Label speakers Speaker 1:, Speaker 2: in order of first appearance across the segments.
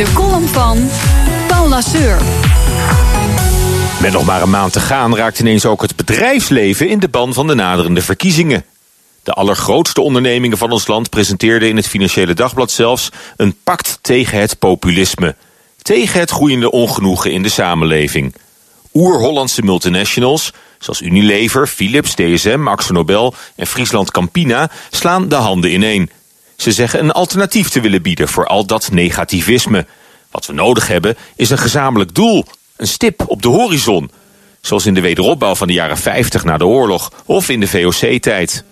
Speaker 1: De column van Paul Lasseur.
Speaker 2: Met nog maar een maand te gaan raakt ineens ook het bedrijfsleven in de ban van de naderende verkiezingen. De allergrootste ondernemingen van ons land presenteerden in het Financiële Dagblad zelfs een pact tegen het populisme. Tegen het groeiende ongenoegen in de samenleving. Oer-Hollandse multinationals, zoals Unilever, Philips, DSM, Nobel en Friesland Campina, slaan de handen ineen. Ze zeggen een alternatief te willen bieden voor al dat negativisme. Wat we nodig hebben is een gezamenlijk doel, een stip op de horizon. Zoals in de wederopbouw van de jaren 50 na de oorlog of in de VOC-tijd.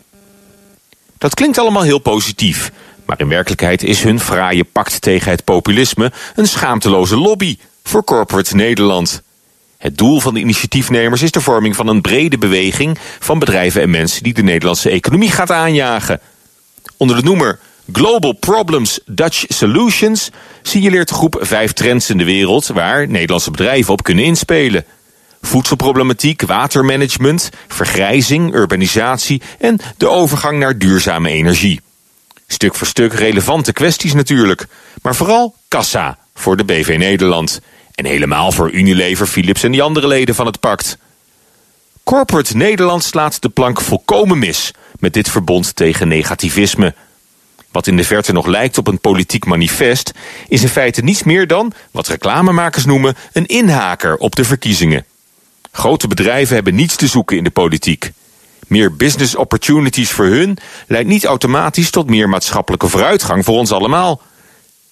Speaker 2: Dat klinkt allemaal heel positief, maar in werkelijkheid is hun fraaie pact tegen het populisme een schaamteloze lobby voor corporate Nederland. Het doel van de initiatiefnemers is de vorming van een brede beweging van bedrijven en mensen die de Nederlandse economie gaat aanjagen. Onder de noemer Global Problems Dutch Solutions signaleert de groep vijf trends in de wereld waar Nederlandse bedrijven op kunnen inspelen. Voedselproblematiek, watermanagement, vergrijzing, urbanisatie en de overgang naar duurzame energie. Stuk voor stuk relevante kwesties natuurlijk, maar vooral kassa voor de BV Nederland. En helemaal voor Unilever, Philips en die andere leden van het pact. Corporate Nederland slaat de plank volkomen mis met dit verbond tegen negativisme. Wat in de verte nog lijkt op een politiek manifest, is in feite niets meer dan, wat reclamemakers noemen, een inhaker op de verkiezingen. Grote bedrijven hebben niets te zoeken in de politiek. Meer business opportunities voor hun leidt niet automatisch tot meer maatschappelijke vooruitgang voor ons allemaal.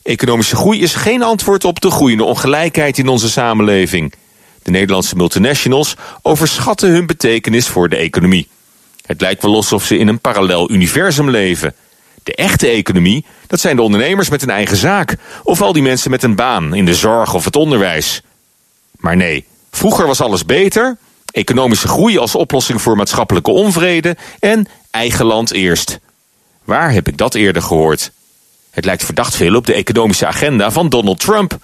Speaker 2: Economische groei is geen antwoord op de groeiende ongelijkheid in onze samenleving. De Nederlandse multinationals overschatten hun betekenis voor de economie. Het lijkt wel alsof ze in een parallel universum leven. De echte economie, dat zijn de ondernemers met een eigen zaak... of al die mensen met een baan in de zorg of het onderwijs. Maar nee, vroeger was alles beter... economische groei als oplossing voor maatschappelijke onvrede... en eigen land eerst. Waar heb ik dat eerder gehoord? Het lijkt verdacht veel op de economische agenda van Donald Trump.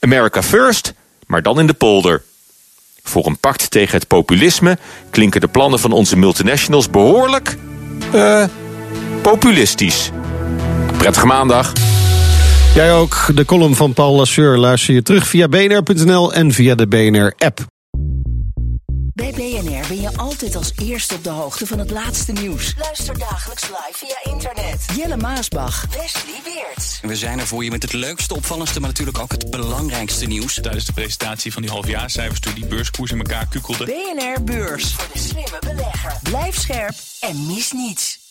Speaker 2: America first, maar dan in de polder. Voor een pact tegen het populisme klinken de plannen van onze multinationals behoorlijk... eh... populistisch. Prettige maandag.
Speaker 3: Jij ook. De column van Paul Lasseur luister je terug via bnr.nl en via de BNR-app.
Speaker 4: Bij BNR ben je altijd als eerste op de hoogte van het laatste nieuws. Luister dagelijks live via internet. Jelle Maasbach. Wesley Weert.
Speaker 5: We zijn er voor je met het leukste, opvallendste, maar natuurlijk ook het belangrijkste nieuws.
Speaker 6: Tijdens de presentatie van die halfjaarcijfers toen die beurskoers in elkaar kukkelde.
Speaker 4: BNR Beurs. Voor de slimme belegger. Blijf scherp en mis niets.